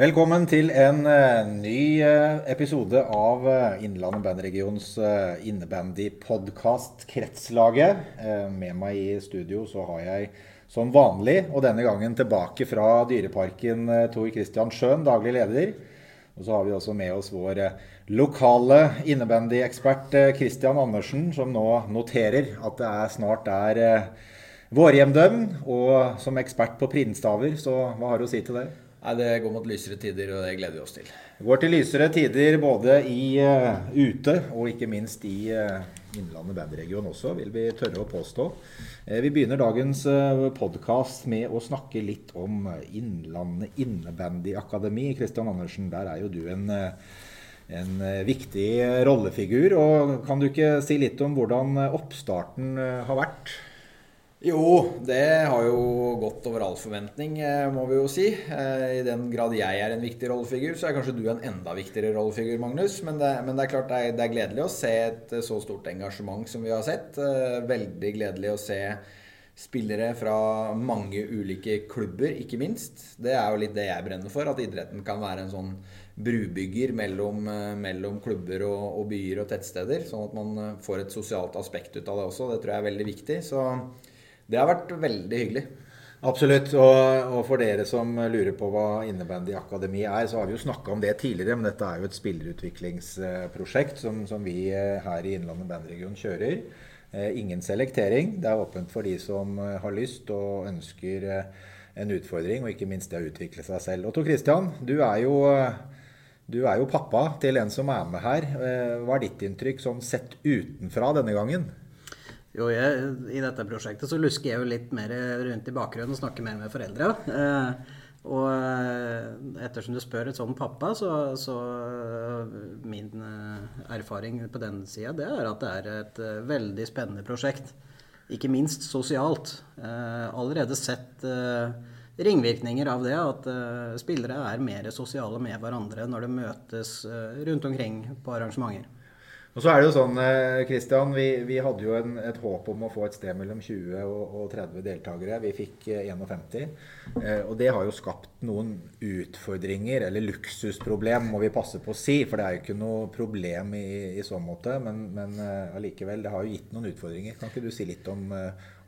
Velkommen til en uh, ny uh, episode av uh, Innlandet bandregions innebandy-podkast Kretslaget. med meg i studio så har jeg som vanlig, og denne gangen tilbake fra Dyreparken, Tor Christian Schøn, daglig leder. Og så har vi også med oss vår lokale innebandyekspert Christian Andersen, som nå noterer at det er snart er vårhjemdøgn. Og som ekspert på prinnstaver, så hva har du å si til det? Nei, Det går mot lysere tider, og det gleder vi oss til. Det går til lysere tider både i uh, ute og ikke minst i uh, Innlandet bandregion også, vil vi tørre å påstå. Uh, vi begynner dagens uh, podkast med å snakke litt om Innlandet innebandyakademi. Kristian Andersen, der er jo du en, en viktig rollefigur. og Kan du ikke si litt om hvordan oppstarten har vært? Jo, det har jo gått over all forventning, eh, må vi jo si. Eh, I den grad jeg er en viktig rollefigur, så er kanskje du en enda viktigere rollefigur, Magnus. Men det, men det er klart det er, det er, gledelig å se et så stort engasjement som vi har sett. Eh, veldig gledelig å se spillere fra mange ulike klubber, ikke minst. Det er jo litt det jeg brenner for, at idretten kan være en sånn brubygger mellom, mellom klubber og, og, byer og tettsteder. Sånn at man får et sosialt aspekt ut av det også. Det tror jeg er veldig viktig. Så det har vært veldig hyggelig. Absolutt. Og, og, for dere som lurer på hva Innebandy Akademi er, så har vi jo snakka om det tidligere. Men dette er jo et spillerutviklingsprosjekt som, som vi eh, her i Innlandet bandregion kjører. Eh, ingen selektering. Det er åpent for de som eh, har lyst og ønsker en utfordring, og ikke minst det å utvikle seg selv. Og Tor Christian, du er jo du er jo pappa til en som er med her. Hva er ditt inntrykk sånn sett utenfra denne gangen? Jo, jeg, I dette prosjektet så lusker jeg jo litt mer rundt i bakgrunnen og snakker mer med foreldra. Eh, og eh, ettersom du spør et sånn pappa, så, så min eh, erfaring på den sida det er at det er et eh, veldig spennende prosjekt. Ikke minst sosialt. Eh, allerede sett eh, ringvirkninger av det. At spillere er mer sosiale med hverandre når de møtes rundt omkring på arrangementer. Og så er det jo sånn, Kristian, eh, vi, vi, hadde jo en, et håp om å få et sted mellom 20 og, og 30 deltakere. Vi fikk 51. Eh, eh, og det har jo skapt noen utfordringer, eller luksusproblem, må vi passe på å si. For det er jo ikke noe problem i, i så måte. Men, men allikevel, det har jo gitt noen utfordringer. Kan ikke du si litt om,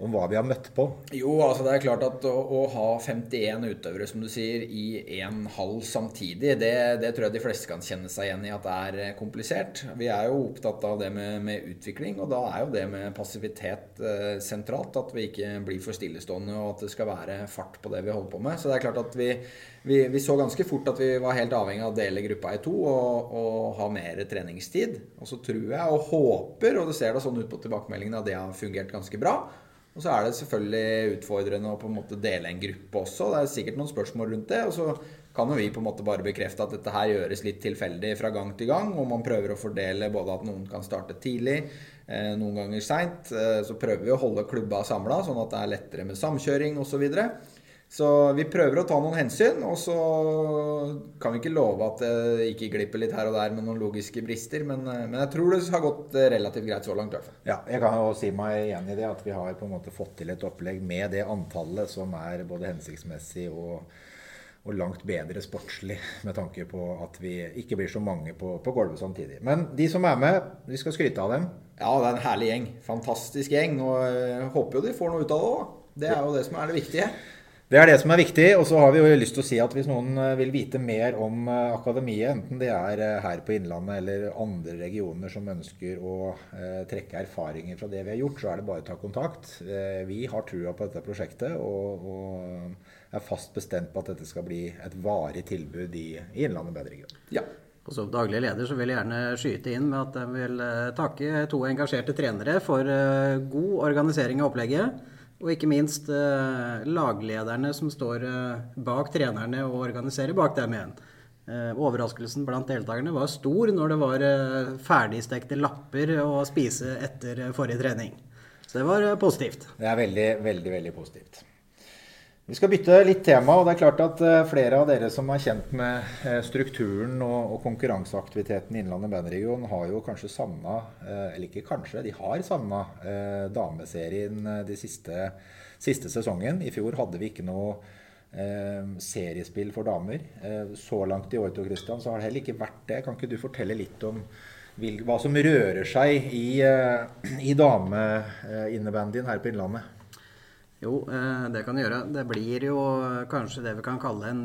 om hva vi har møtt på? Jo, altså det er klart at å, å ha 51 utøvere, som du sier, i én hall samtidig, det, det, tror jeg de fleste kan kjenne seg igjen i at det er eh, komplisert. Vi er jo opptatt av det med, med utvikling, og da er jo det med passivitet eh, sentralt. At vi ikke blir for stillestående, og at det skal være fart på det vi holder på med. Så det er klart at vi, vi, vi så ganske fort at vi var helt avhengig av å dele gruppa i to og, og ha mer treningstid. Og så tror jeg og håper, og det ser da sånn ut på tilbakemeldingene, at det har fungert ganske bra. Og så er det selvfølgelig utfordrende å på en måte dele en gruppe også. Det er sikkert noen spørsmål rundt det. Og så kan jo vi på en måte bare bekrefte at dette her gjøres litt tilfeldig fra gang til gang. Og man prøver å fordele både at noen kan starte tidlig, eh, noen ganger seint. Eh, så prøver vi å holde klubba samla, sånn at det er lettere med samkjøring osv. Så vi prøver å ta noen hensyn, og så kan vi ikke love at det ikke glipper litt her og der med noen logiske brister, men, eh, men jeg tror det har gått eh, relativt greit så langt. fall. Ja, jeg kan jo si meg igjen i det at vi har på en måte fått til et opplegg med det antallet som er både hensiktsmessig og, og langt bedre sportslig, med tanke på at vi ikke blir så mange på, på gulvet samtidig. Men de som er med, vi skal skryte av dem. Ja, det er en herlig gjeng. Fantastisk gjeng. Og jeg håper jo de får noe ut av det òg. Det er jo det som er det viktige. Det er det som er viktig. Og så har vi jo lyst til å si at hvis noen eh, vil vite mer om eh, akademiet, enten det er eh, her på Innlandet eller andre regioner som ønsker å trekke erfaringer fra det vi har gjort, så er det bare å ta kontakt. vi har trua på dette prosjektet og, og er fast bestemt på at dette skal bli et varig tilbud i, i Innlandet bedreregion. Ja. Og som daglig leder så vil jeg gjerne skyte inn med at jeg vil takke to engasjerte trenere for god organisering av opplegget. Og ikke minst eh, laglederne som står eh, bak trenerne og organiserer bak dem igjen. Eh, overraskelsen blant deltakerne var stor når det var eh, ferdigstekte lapper å spise etter forrige trening. Så det var eh, positivt. Det er veldig, veldig, veldig positivt. Vi skal bytte litt tema. og det er klart at eh, Flere av dere som er kjent med eh, strukturen og, konkurranseaktiviteten i Innlandet bandregion, har jo kanskje savna, eh, eller ikke kanskje, de har savna dameserien de siste, siste, sesongen. I fjor hadde vi ikke noe seriespill for damer. Så langt i år Tor Christian, så har det heller ikke vært det. Kan ikke du fortelle litt om hva som rører seg i, i dameinnebandyen her på Innlandet? Jo, eh, det kan gjøre. Det blir jo kanskje det vi kan kalle en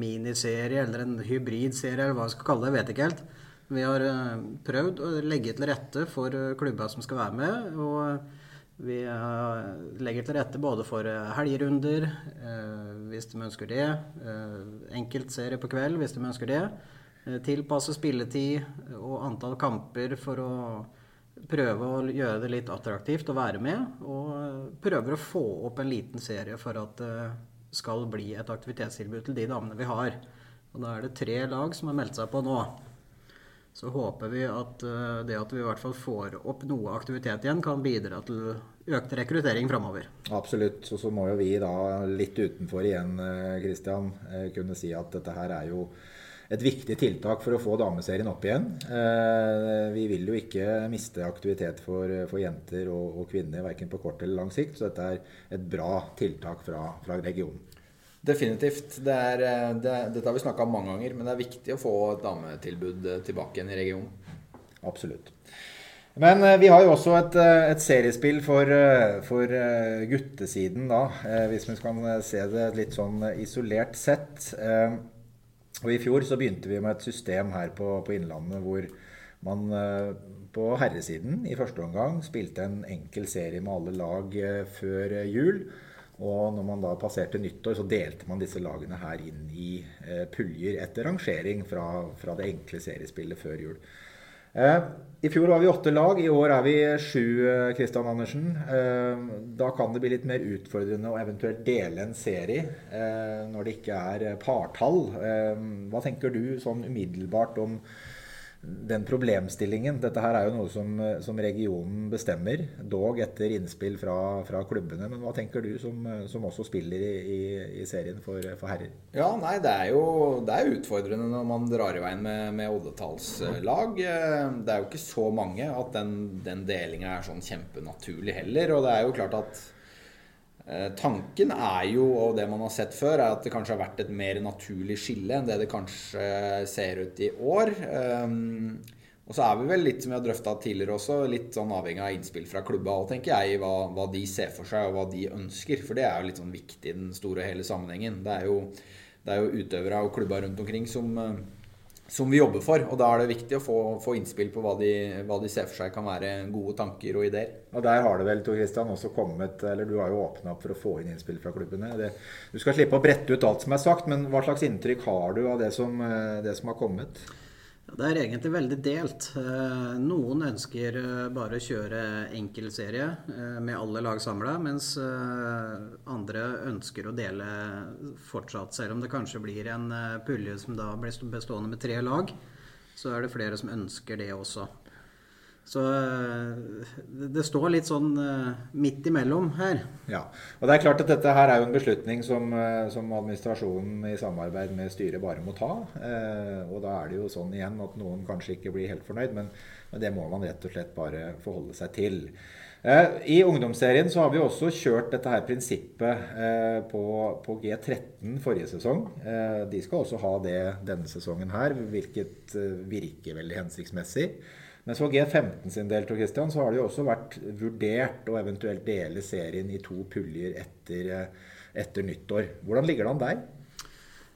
miniserie, eller en hybridserie, eller hva vi skal kalle det. Vet ikke helt. Vi har eh, prøvd å legge til rette for klubber som skal være med. og vi legger til rette både for helgerunder, hvis de ønsker det. Enkeltserie på kveld, hvis de ønsker det. Tilpasse spilletid og antall kamper for å prøve å gjøre det litt attraktivt å være med. Og prøver å få opp en liten serie for at det skal bli et aktivitetstilbud til de damene vi har. Og da er det tre lag som har meldt seg på nå. Så håper vi at eh, det at vi i hvert fall får opp noe aktivitet igjen, kan bidra til økt rekruttering framover. Absolutt. Og så må jo vi da litt utenfor igjen, Kristian, eh, eh, kunne si at dette her er jo et viktig tiltak for å få dameserien opp igjen. Eh, vi vil jo ikke miste aktivitet for, for jenter og, og, kvinner verken på kort eller lang sikt, så dette er et bra tiltak fra, fra regionen. Definitivt. Det er, eh, det, dette har vi snakka om mange ganger, men det er viktig å få et dametilbud tilbake igjen i regionen. Absolutt. Men vi har jo også et, et seriespill for, for, guttesiden, da. Hvis vi kan se det litt sånn isolert sett. Og I fjor så begynte vi med et system her på, på Innlandet hvor man eh, på herresiden i første omgang spilte en enkel serie med alle lag eh, før jul. Og når man da passerte nyttår, så delte man disse lagene her inn i eh, puljer etter rangering fra, fra det enkle seriespillet før jul. Eh, I fjor var vi åtte lag, i år er vi sju, Kristian eh, Andersen. Eh, da kan det bli litt mer utfordrende å eventuelt dele en serie når det ikke er partall. Hva tenker du sånn umiddelbart om den problemstillingen. Dette her er jo noe som, som regionen bestemmer, dog etter innspill fra, fra, klubbene. Men hva tenker du som, som også spiller i, i, i serien for, for, herrer? Ja, nei, Det er jo det er utfordrende når man drar i veien med, med oddetallslag. Det er jo ikke så mange at den, den delinga er sånn kjempenaturlig heller. Og det er jo klart at Eh, tanken er jo, og det man har sett før, er at det kanskje har vært et mer naturlig skille enn det det kanskje ser ut i år. Um, og så er vi vel litt som vi har drøfta tidligere også, litt sånn avhengig av innspill fra klubba og tenker jeg, hva, hva, de ser for seg og hva de ønsker. For det er jo litt sånn viktig i den store og hele sammenhengen. Det er jo, jo utøvere og klubber rundt omkring som som vi jobber for. Og da er det viktig å få, få innspill på hva de, hva de, ser for seg kan være gode tanker og ideer. Og der har det vel, Tor Kristian, også kommet Eller du har jo åpna opp for å få inn innspill fra klubbene. Det, du skal slippe å brette ut alt som er sagt, men hva slags inntrykk har du av det som, eh, det som har kommet? Det er egentlig veldig delt. Eh, noen ønsker eh, bare å kjøre enkeltserie eh, med alle lag samla, mens andre ønsker å dele fortsatt. Selv om det kanskje blir en pulje som da blir bestående med tre lag, så er det flere som ønsker det også. Så eh, det står litt sånn eh, midt imellom her. Ja, og det er klart at dette her er jo en beslutning som, eh, som administrasjonen i samarbeid med styret bare må ta. Og da er det jo sånn igjen at noen kanskje ikke blir helt fornøyd, men, men det må man rett og slett bare forholde seg til. I ungdomsserien så har vi også kjørt dette her prinsippet på, på G13 forrige sesong. De skal også ha det denne sesongen her, hvilket virker veldig hensiktsmessig. Mens for G15 sin del Christian, så har det jo også vært vurdert å eventuelt dele serien i to puljer etter, eh, etter nyttår. Hvordan ligger det an der?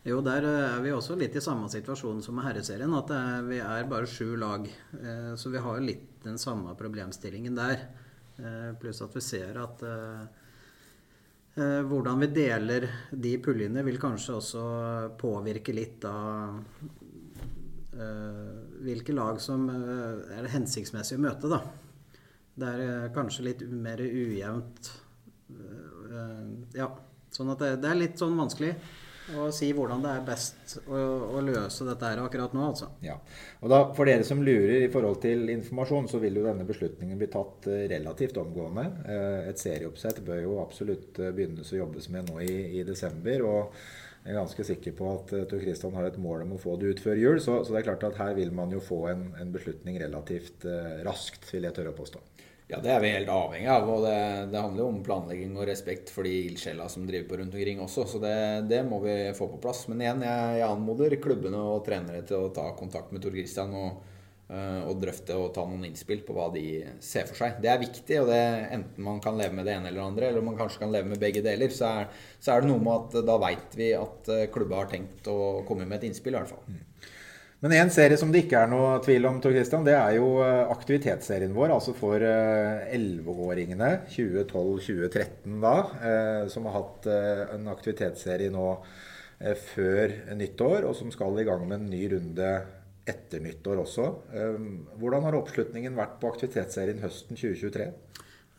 Jo, der eh, er vi også litt i samme situasjon som med herreserien. At er, vi er bare sju lag. Eh, så vi har litt den samme problemstillingen der. Pluss at vi ser at hvordan vi deler de puljene, vil kanskje også påvirke litt av hvilke lag som eh, er det hensiktsmessig å møte, da. Det er eh, kanskje litt mer ujevnt. Eh, ja. Sånn at det, er litt sånn vanskelig å si hvordan det er best å, løse dette her akkurat nå, altså. Ja. Og da, For dere som lurer i forhold til informasjon, så vil jo denne beslutningen bli tatt relativt omgående. Et serieoppsett bør jo absolutt begynnes å jobbes med nå i, i desember. og jeg er ganske sikker på at uh, Tor Christian har et mål om å få det ut før jul. Så, så, det er klart at her vil man jo få en, en beslutning relativt uh, raskt, vil jeg tørre å påstå. Ja, det er vi helt avhengig av. Og det, det handler jo om planlegging og respekt for de ildsjela som driver på rundt omkring også. Så det, det, må vi få på plass. Men igjen, jeg, jeg anmoder klubbene og trenere til å ta kontakt med Tor Christian og, og drøfte og ta noen innspill på hva de ser for seg. Det er viktig, og det enten man kan leve med det ene eller det andre, eller man kanskje kan leve med begge deler, så er, så er det noe med at da veit vi at eh, klubba har tenkt å komme med et innspill, i hvert fall. Mm. Men en serie som det ikke er noe tvil om, Tor Christian, det er jo eh, aktivitetsserien vår. Altså for 11-åringene, eh, 2012-2013 da, eh, som har hatt en aktivitetsserie nå før nyttår, og som skal i gang med en ny runde etter nyttår også. Hvordan har oppslutningen vært på aktivitetsserien høsten 2023?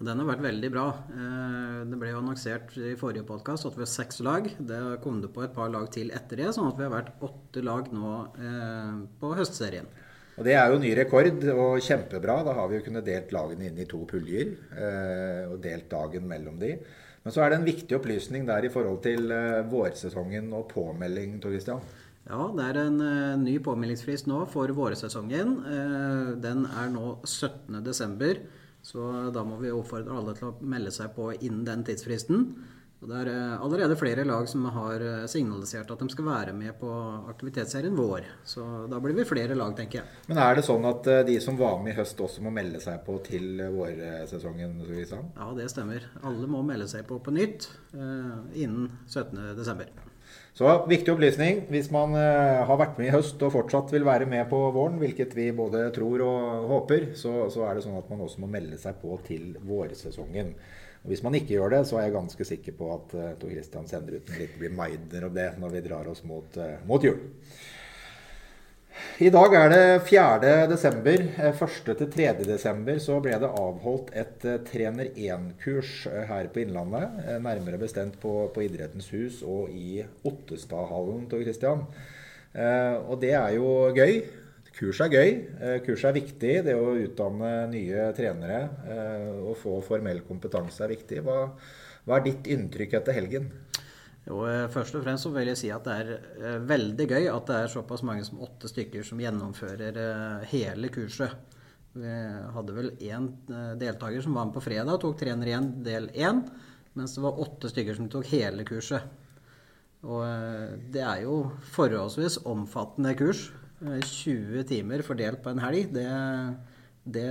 Den har vært veldig bra. Eh, det ble jo annonsert i forrige podkast at vi har seks lag. Det kom det på et par lag til etter det, sånn at vi har vært åtte lag nå eh, på høstserien. Og Det er jo ny rekord og kjempebra. Da har vi jo kunnet delt lagene inn i to puljer. Eh, og delt dagen mellom de. Men så er det en viktig opplysning der i forhold til vårsesongen og påmelding, Tor Christian. Ja, det er en ny påmeldingsfrist nå for vårsesongen. Den er nå 17.12. Så da må vi oppfordre alle til å melde seg på innen den tidsfristen. Og det er eh, allerede flere lag som har eh, signalisert at de skal være med på aktivitetsserien vår. Så da blir vi flere lag, tenker jeg. Men er det sånn at eh, de som var med i høst også må melde seg på til vårsesongen? Ja, det stemmer. Alle må melde seg på på nytt innen 17.12. Så viktig opplysning. Hvis man uh, har vært med i høst og fortsatt vil være med på våren, hvilket vi både tror og håper, så, så er det sånn at man også må melde seg på til vårsesongen. Og Hvis man ikke gjør det, så er jeg ganske sikker på at uh, Tor Christian sender ut en liten reminder om det når vi drar oss mot, uh, mot jul. I dag er det 4. desember. 1. til 3. desember så ble det avholdt et eh, trener 1-kurs eh, her på Innlandet. Eh, nærmere bestemt på, på Idrettens hus og i Ottestadhallen, Christian. Og det er jo gøy. Kurs er gøy. Kurs er viktig. Det å utdanne nye trenere og få formell kompetanse er viktig. Hva, hva er ditt inntrykk etter helgen? Jo, eh, først og fremst så vil jeg si at det er eh, veldig gøy at det er såpass mange som åtte stykker som gjennomfører eh, hele kurset. Vi hadde vel én deltaker som var med på fredag og tok trener igjen del én. Mens det var åtte stykker som tok hele kurset. Og det er jo forholdsvis omfattende kurs. 20 timer fordelt på en helg. Det, det,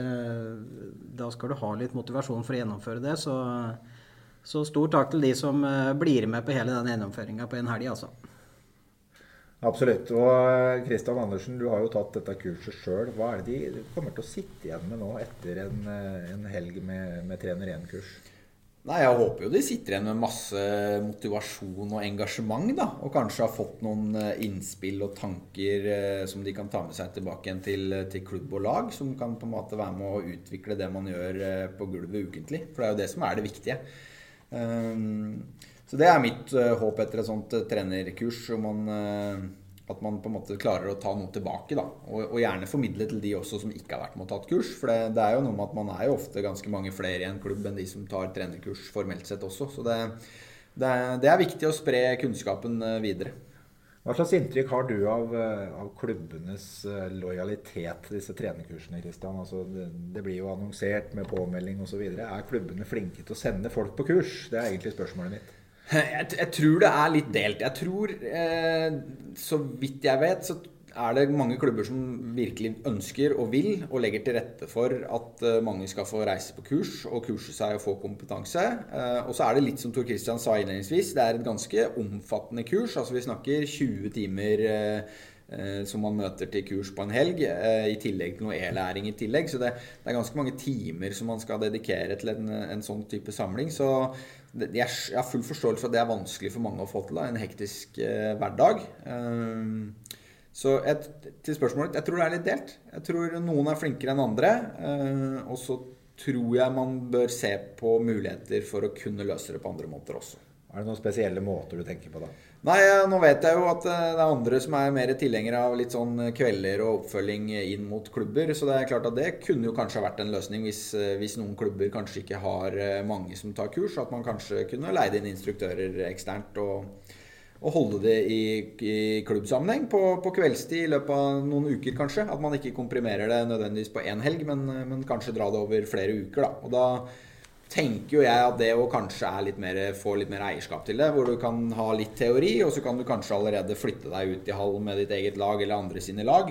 da skal du ha litt motivasjon for å gjennomføre det. Så så stor takk til de som eh, blir med på hele den gjennomføringa på en helg, altså. Absolutt. Og Kristian eh, Andersen, du har jo tatt dette kurset sjøl. Hva er det de kommer til å sitte igjen med nå etter en, eh, en helg med, med trener 1-kurs? Nei, Jeg håper jo de sitter igjen med masse motivasjon og engasjement. da, Og kanskje har fått noen innspill og tanker som de kan ta med seg tilbake igjen til, til, klubb og lag. Som kan på en måte være med å utvikle det man gjør på gulvet ukentlig. For det er jo det som er det viktige. Ehm, så det er mitt eh, håp etter et sånt eh, trenerkurs. Man, eh, at man på en måte klarer å ta noe tilbake. Da. Og, og, gjerne formidle til de også som ikke har vært med og tatt kurs. For det, det, er jo noe med at man er jo ofte ganske mange flere i en klubb enn de som tar trenerkurs formelt sett også. Så det, det, det er viktig å spre kunnskapen videre. Hva slags inntrykk har du av, eh, av klubbenes eh, lojalitet til disse trenerkursene? Christian? Altså, det, det, blir jo annonsert med påmelding osv. Er klubbene flinke til å sende folk på kurs? Det er egentlig spørsmålet mitt. Jeg, jeg tror det er litt delt. Jeg tror, eh, så vidt jeg vet, så er det mange klubber som virkelig ønsker og vil og legger til rette for at eh, mange skal få reise på kurs og kurse seg og få kompetanse. Eh, og så er det litt som Tor Christian sa innledningsvis, det er et ganske omfattende kurs. Altså vi snakker 20 timer eh, som man møter til kurs på en helg, i tillegg til noe e-læring i tillegg. Så det, det, er ganske mange timer som man skal dedikere til en, en sånn type samling. Så det, jeg, har full forståelse for at det er vanskelig for mange å få til. Da, en hektisk eh, hverdag. Eh, så et, til spørsmålet jeg tror det er litt delt. Jeg tror noen er flinkere enn andre. Eh, og så tror jeg man bør se på muligheter for å kunne løse det på andre måter også. Er det noen spesielle måter du tenker på da? Nei, nå vet jeg jo at eh, det er andre som er mer tilhengere av litt sånn kvelder og oppfølging inn mot klubber. Så det er klart at det kunne jo kanskje vært en løsning hvis, eh, hvis noen klubber kanskje ikke har mange som tar kurs. At man kanskje kunne leid inn instruktører eksternt. og og holde det i, i klubbsammenheng på, på, kveldstid i løpet av noen uker, kanskje. At man ikke komprimerer det nødvendigvis på én helg, men, men, kanskje dra det over flere uker. Da. Og da tenker jo jeg at det å kanskje litt mer, få litt mer eierskap til det, hvor du kan ha litt teori, og så kan du kanskje allerede flytte deg ut i hall med ditt eget lag eller andre sine lag.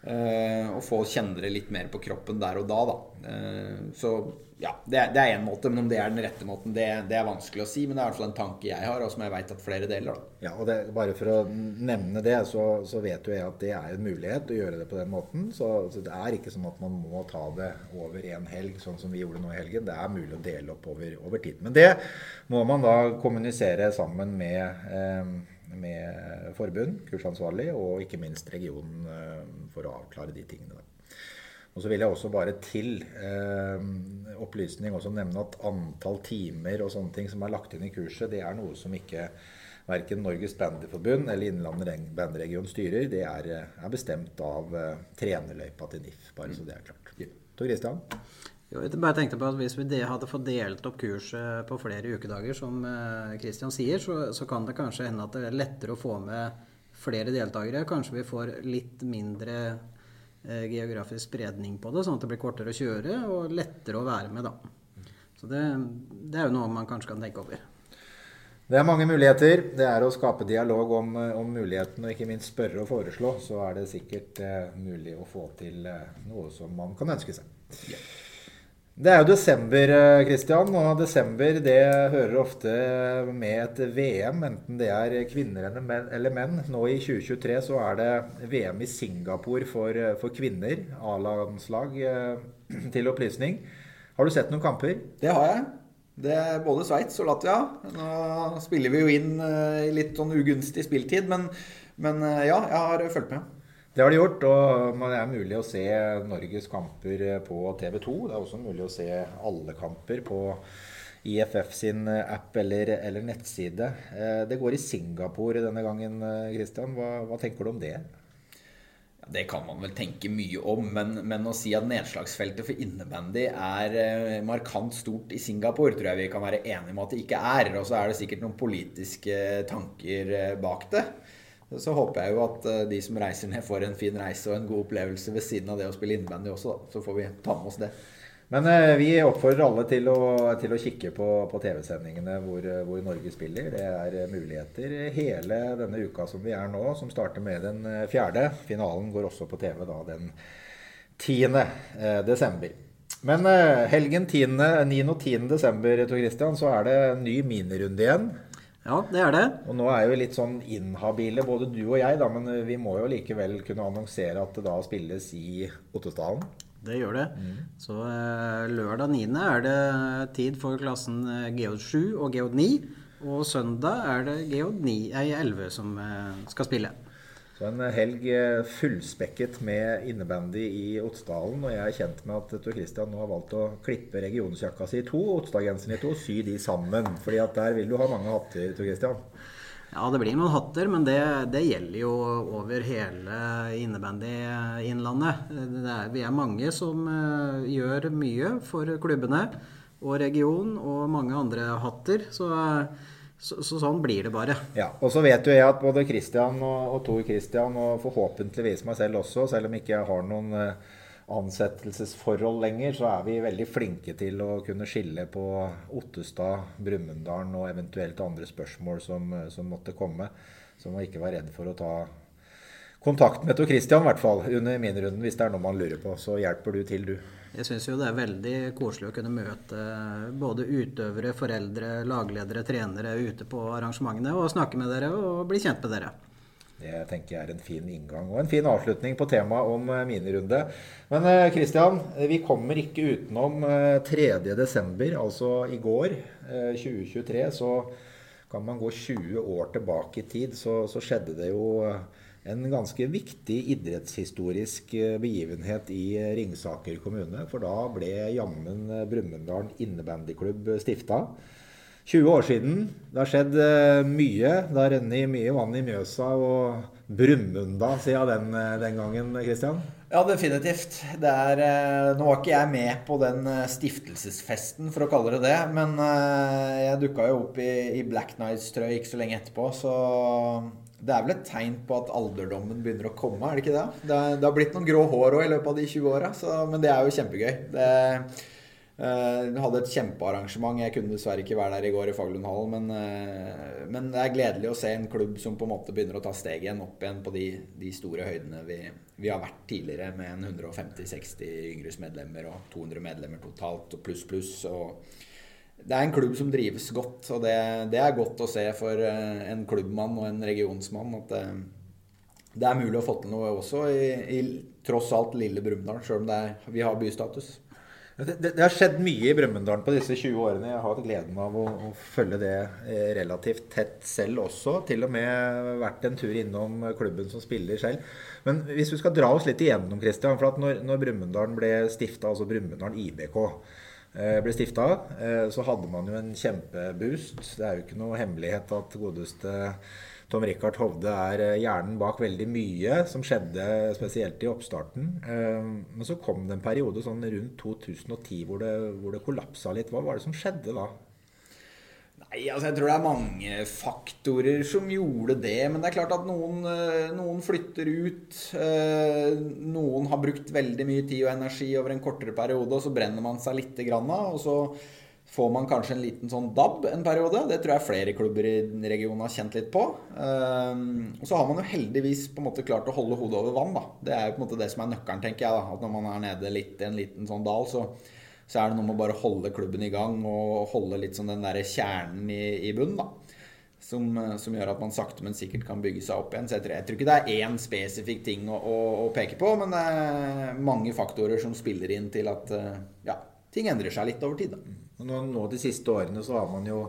Uh, og få kjenne det litt mer på kroppen der og da, da. Uh, så ja, det er én måte, men om det er den rette måten, det, det, er vanskelig å si. Men det er i hvert fall en tanke jeg har, og som jeg vet at flere deler. Da. Ja, og det, Bare for å nevne det, så, så, vet jo jeg at det er en mulighet å gjøre det på den måten. Så, så det er ikke sånn at man må ta det over en helg, sånn som vi gjorde nå i helgen. Det er mulig å dele opp over, over tid. Men det må man da kommunisere sammen med eh, med forbund, kursansvarlig og ikke minst regionen eh, for å avklare de tingene. Og så vil jeg også bare til eh, opplysning også nevne at antall timer og sånne ting som er lagt inn i kurset, det er noe som ikke verken Norges Bandyforbund eller Innlandet bandregion styrer. Det er, er bestemt av eh, trenerløypa til NIF, bare så det er klart. Tor Christian? Jo, jeg bare tenkte på at Hvis vi hadde fått delt opp kurset på flere ukedager, som Kristian eh, sier, så, så, kan det kanskje hende at det er lettere å få med flere deltakere. Kanskje vi får litt mindre Eh, geografisk spredning på det, sånn at det blir kortere å kjøre og lettere å være med. da. Så det, det er jo noe man kanskje kan tenke over. Det er mange muligheter. Det er å skape dialog om, eh, om muligheten, og ikke minst spørre og foreslå. Så er det sikkert eh, mulig å få til eh, noe som man kan ønske seg. Yeah. Det er jo desember, Kristian, eh, og desember det hører ofte med et VM, enten det er kvinner eller menn. Nå i 2023 så er det VM i Singapore for, for kvinner, A-landslag, eh, til opplysning. Har du sett noen kamper? Det har jeg. Det er både Sveits og Latvia. Nå spiller vi jo inn eh, i litt sånn ugunstig spiltid, men, men ja, jeg har fulgt med. Det har de gjort, og det er mulig å se Norges kamper på TV 2. Det er også mulig å se alle kamper på IFF sin app eller, eller nettside. Eh, det går i Singapore denne gangen, Christian. Hva, hva tenker du om det? Det kan man vel tenke mye om, men, men, å si at nedslagsfeltet for innebandy er eh, markant stort i Singapore, tror jeg vi kan være enige om at det ikke er. Og så er det sikkert noen politiske tanker eh, bak det. Så håper jeg jo at eh, de som reiser ned, får en fin reise og en god opplevelse ved siden av det å spille innebandy også. Da. Så får vi ta med oss det. Men eh, vi oppfordrer alle til å, til å kikke på, på TV-sendingene hvor, hvor, Norge spiller. Det er muligheter hele denne uka som vi er nå, som starter med den eh, fjerde. Finalen går også på TV da den 10. Eh, desember. Men eh, helgen 10., 9. og 10. desember Tor Christian, så er det ny minirunde igjen. Ja, det er det. Og nå er jo litt sånn inhabile, både du og jeg, da, men eh, vi må jo likevel kunne annonsere at det da spilles i Ottosdalen. Det gjør det. Mm. Så eh, lørdag 9. er det tid for klassen eh, Geod 7 og Geod 9. Og søndag er det Geod 9, 11 som skal spille. Så en helg eh, fullspekket med innebandy i Otsdalen. Og jeg er kjent med at Tor Christian nå har valgt å klippe regionsjakka si i to, Otstad-genseren i to, sy de sammen. fordi at der vil du ha mange hatter, Tor Christian. Ja, det blir noen hatter, men det, det gjelder jo over hele innebandy-innlandet. Vi er mange som gjør mye for klubbene og regionen, og mange andre hatter. Så så, så, sånn blir det bare. Ja, Og så vet jo jeg at både Christian og, og Tor Christian, og forhåpentligvis meg selv også, selv om ikke jeg har noen uh, ansettelsesforhold lenger, så er vi veldig flinke til å kunne skille på Ottestad, Brumunddal og eventuelt andre spørsmål som, som måtte komme. Så man ikke var redd for å ta kontakt med Tor Christian, i hvert fall, under minirunden, hvis det er noe man lurer på. Så hjelper du til, du. Jeg syns jo det er veldig koselig å kunne møte både utøvere, foreldre, lagledere, trenere ute på arrangementene og snakke med dere og bli kjent med dere. Det tenker jeg er en fin inngang og en fin avslutning på temaet om eh, minirunde. Men Kristian, eh, vi kommer ikke utenom 3.12., eh, altså i går, 2023. Så kan man gå 20 år tilbake i tid, så, så skjedde det jo en ganske viktig idrettshistorisk eh, begivenhet i eh, Ringsaker kommune. For da ble jammen eh, Brumunddal innebandyklubb stifta. 20 år siden. Det har skjedd mye. Det har rennet mye vann i Mjøsa og Brumunddal siden den, den gangen, Kristian? Ja, definitivt. Er, eh, nå var ikke jeg med på den eh, stiftelsesfesten, for å kalle det det. Men eh, jeg dukka jo opp i, i Black Nights-trøye ikke så lenge etterpå, så det er vel et tegn på at alderdommen begynner å komme, er det ikke det? Det, det har blitt noen grå hår òg i løpet av de 20 åra, men det er jo kjempegøy. Det, Uh, hadde et kjempearrangement. Jeg kunne dessverre ikke være der i går i Faglundhallen, Men, uh, men, det er gledelig å se en klubb som på en måte begynner å ta steget igjen opp igjen på de, de store høydene vi, vi, har vært tidligere, med 150-60 Yngres-medlemmer og 200 medlemmer totalt, og pluss, pluss. Og det er en klubb som drives godt, og det, det er godt å se for uh, en klubbmann og en regionsmann at det, det er mulig å få til noe også i, i tross alt lille Brumunddal, sjøl om er, vi har bystatus. Det, det, har skjedd mye i Brumunddal på disse 20 årene. Jeg har hatt gleden av å, å, følge det eh, relativt tett selv også. Til og med vært en tur innom klubben som spiller selv. Men hvis vi skal dra oss litt igjennom, Christian, for at når, når Brumunddal ble stifta, altså Brumunddal IBK eh, ble stifta, eh, så hadde man jo en kjempeboost. Det er jo ikke noe hemmelighet at godeste Tom Rikard Hovde er eh, hjernen bak veldig mye som skjedde spesielt i oppstarten. Eh, men så kom det en periode sånn rundt 2010 hvor det, hvor det kollapsa litt. Hva var det som skjedde da? Nei, altså Jeg tror det er mange faktorer som gjorde det. Men det er klart at noen, eh, noen, flytter ut. Noen har brukt veldig mye tid og energi over en kortere periode, og så brenner man seg lite grann av. Og så får man kanskje en liten sånn DAB en periode. Det tror jeg flere klubber i regionen har kjent litt på. Um, og så har man jo heldigvis på en måte klart å holde hodet over vann. da. Det er jo på en måte det som er nøkkelen, tenker jeg. da, At når man er nede litt i en liten sånn dal, så, så, er det noe med å bare holde klubben i gang og holde litt sånn den derre kjernen i, i bunnen. da. Som, som, gjør at man sakte, men sikkert kan bygge seg opp igjen. Så jeg tror, jeg tror ikke det er én spesifikk ting å, å, å, peke på, men det er mange faktorer som spiller inn til at ja, ting endrer seg litt over tid. da. Nå, nå, De siste årene så har man jo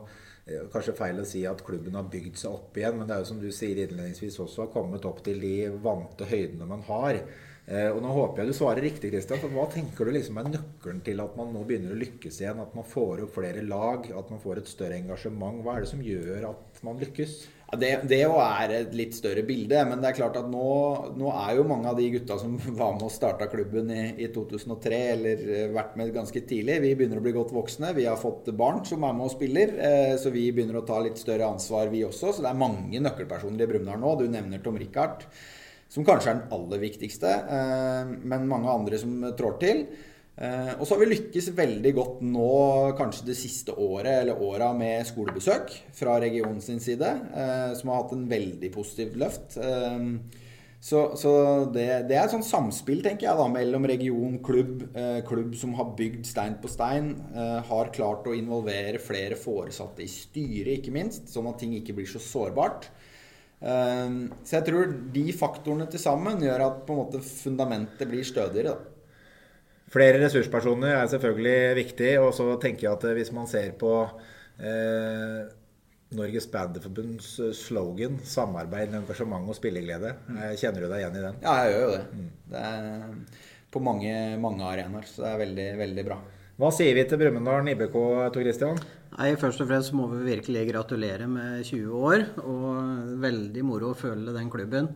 eh, Kanskje feil å si at klubben har bygd seg opp igjen, men det er jo som du sier innledningsvis også har kommet opp til de vante høydene man har. Eh, og Nå håper jeg du svarer riktig, Christian. for Hva tenker du liksom er nøkkelen til at man nå begynner å lykkes igjen? At man får opp flere lag, at man får et større engasjement? Hva er det som gjør at man lykkes? Det, òg er et litt større bilde. Men det er klart at nå, nå er jo mange av de gutta som var med og starta klubben i, i, 2003, eller eh, vært med ganske tidlig, vi begynner å bli godt voksne. Vi har fått barn som er med og spiller, eh, så vi begynner å ta litt større ansvar, vi også. Så det er mange nøkkelpersoner i Brumunddal nå. Du nevner Tom Rikard, som kanskje er den aller viktigste, eh, men mange andre som trår til. Eh, og så har vi lykkes veldig godt nå, kanskje det siste året eller åra, med skolebesøk fra regionen sin side, eh, som har hatt en veldig positivt løft. Eh, så, så det, det, er et sånt samspill tenker jeg da, mellom region, klubb, klubb som har bygd stein på stein, har klart å involvere flere foresatte i styret, ikke minst, sånn at ting ikke blir så sårbart. Så jeg tror de faktorene til sammen gjør at på en måte fundamentet blir stødigere. da. Flere ressurspersoner er selvfølgelig viktig. Og så tenker jeg at eh, hvis man ser på eh, Norges Bandyforbunds eh, slogan 'Samarbeid, engasjement og spilleglede', mm. Eh, kjenner du deg igjen i den? Ja, jeg gjør jo det. Mm. Det er på mange, mange arenaer, så det er veldig, veldig bra. Hva sier vi til Brumunddal IBK, Tor Christian? Nei, Først og fremst må vi virkelig gratulere med 20 år. Og veldig moro å føle den klubben.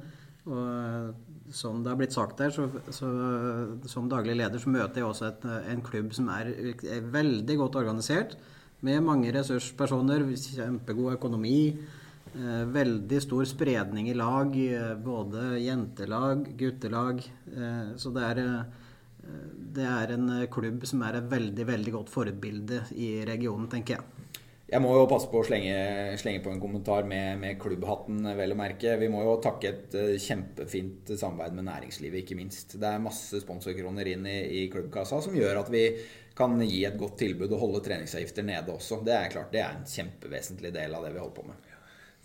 Og som det har blitt sagt her, så, så, som daglig leder så møter jeg også et, en klubb som er, er, veldig godt organisert. Med mange ressurspersoner, kjempegod økonomi. Eh, veldig stor spredning i lag. Eh, både jentelag, guttelag. Eh, så det er, eh, det er en klubb som er et veldig, veldig godt forbilde i regionen, tenker jeg. Jeg må jo passe på å slenge, slenge på en kommentar med, med, klubbhatten, vel å merke. Vi må jo takke et uh, kjempefint samarbeid med næringslivet, ikke minst. Det er masse sponsorkroner inn i, i, klubbkassa som gjør at vi kan gi et godt tilbud og holde treningsavgifter nede også. Det er klart, det er en kjempevesentlig del av det vi holder på med.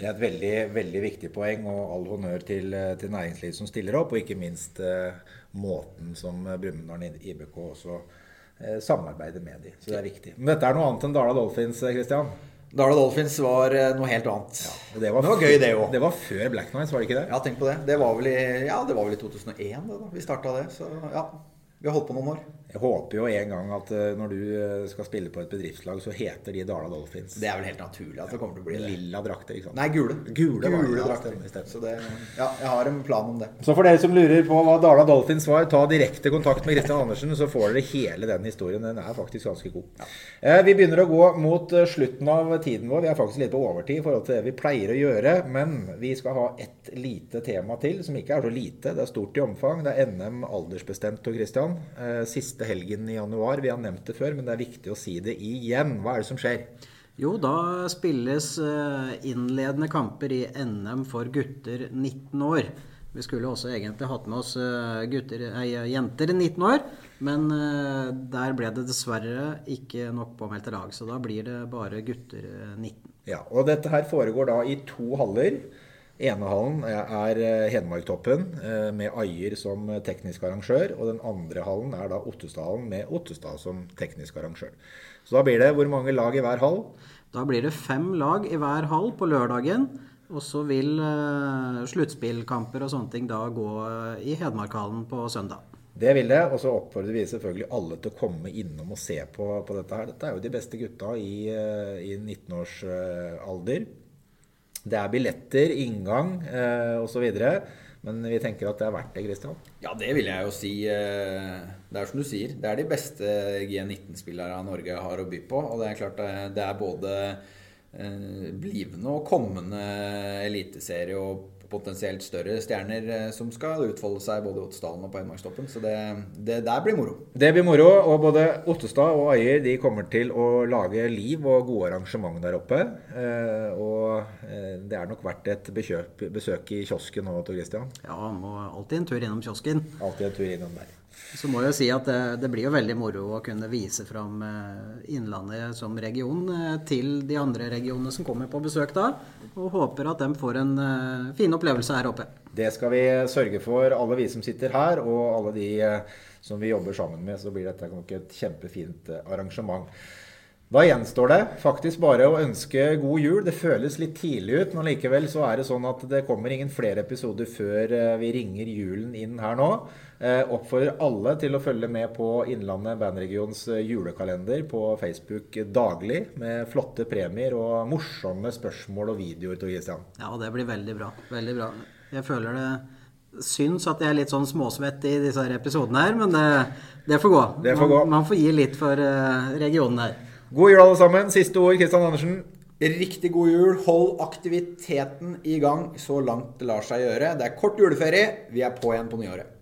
Det er et veldig, veldig viktig poeng, og all honnør til, til næringslivet som stiller opp, og ikke minst eh, måten som Brumunddal IBK også Eh, samarbeide med dem. Så det er viktig. Men dette er noe annet enn Dala Dolphins, eh, Christian? Dala Dolphins var eh, noe helt annet. Ja, det, var det, var gøy, det òg. Det var før Black Nights, var det ikke det? Ja, tenk på det. Det var vel i, ja, det var vel i 2001 det, da vi starta det. Så ja, vi har holdt på noen år. Jeg håper jo en gang at eh, når du eh, skal spille på et bedriftslag, så heter de Dala Dolphins. Det er vel helt naturlig at det kommer til å bli det. Lilla drakter, ikke sant? Nei, gule. Gule, gule drakter. Så det, ja, jeg har en plan om det. Så for dere som lurer på hva Dala Dolphins var, ta direkte kontakt med Kristian Andersen, så får dere hele den historien. Den er faktisk ganske god. Ja. vi begynner å gå mot eh, slutten av tiden vår. Vi er faktisk litt på overtid i forhold til det vi pleier å gjøre. Men vi skal ha ett lite tema til, som ikke er så lite. Det er stort i omfang. Det er NM aldersbestemt, Tor Kristian. Eh, siste helgen i januar. Vi har nevnt det før, men det er viktig å si det igjen. Hva er det som skjer? Jo, da spilles eh, innledende kamper i NM for gutter 19 år. Vi skulle også egentlig hatt med oss eh, gutter, nei, jenter 19 år, men eh, der ble det dessverre ikke nok påmeldte lag. Så da blir det bare gutter 19. Ja, og dette her foregår da i to haller. Enehallen er eh, Hedmarktoppen eh, med Ajer som teknisk arrangør. Og den andre hallen er da Ottestadhallen med Ottestad som teknisk arrangør. Så da blir det hvor mange lag i hver hall? Da blir det fem lag i hver hall på lørdagen. Og så vil uh, sluttspillkamper og sånne ting da gå i Hedmarkhallen på søndag. Det vil det. Og så oppfordrer vi selvfølgelig alle til å komme innom og se på, på dette her. Dette er jo de beste gutta i, i 19-årsalder. Det er billetter, inngang eh, osv. Men vi tenker at det er verdt det, Kristian. Ja, det vil jeg jo si. Det er som du sier. Det er de beste G19-spillerne Norge har å by på. Og det er klart det er både blivende og kommende eliteserie og potensielt større stjerner som skal utfolde seg både i Ottesdalen og på Hedmarkstoppen. Så det, det, der blir moro. Det blir moro. Og både Ottestad og Ajer de kommer til å lage liv og gode arrangement der oppe. Eh, og eh, det er nok verdt et besøk, besøk i kiosken nå, Tor Christian. Ja, må alltid en tur innom kiosken. Alltid en tur innom der. Så må jeg si at det, det, blir jo veldig moro å kunne vise fram Innlandet som region til de andre regionene som kommer på besøk da. Og håper at de får en fin opplevelse her oppe. Det skal vi sørge for, alle vi som sitter her, og alle de som vi jobber sammen med. Så blir dette nok et kjempefint arrangement. Da gjenstår det faktisk bare å ønske god jul. Det føles litt tidlig ut, men likevel så er det sånn at det kommer ingen flere episoder før vi ringer julen inn her nå. Eh, oppfordrer alle til å følge med på Innlandet bandregions julekalender på Facebook daglig, med flotte premier og morsomme spørsmål og videoer. Tor Christian. Ja, det blir veldig bra. Veldig bra. Jeg føler det syns at jeg er litt sånn småsvett i disse episodene her, men det, det får gå. Det får gå. Man, man, får gi litt for regionen her. God jul, alle sammen. Siste ord, Kristian Andersen. Riktig god jul. Hold aktiviteten i gang så langt det lar seg gjøre. Det er kort juleferie. Vi er på igjen på nyåret.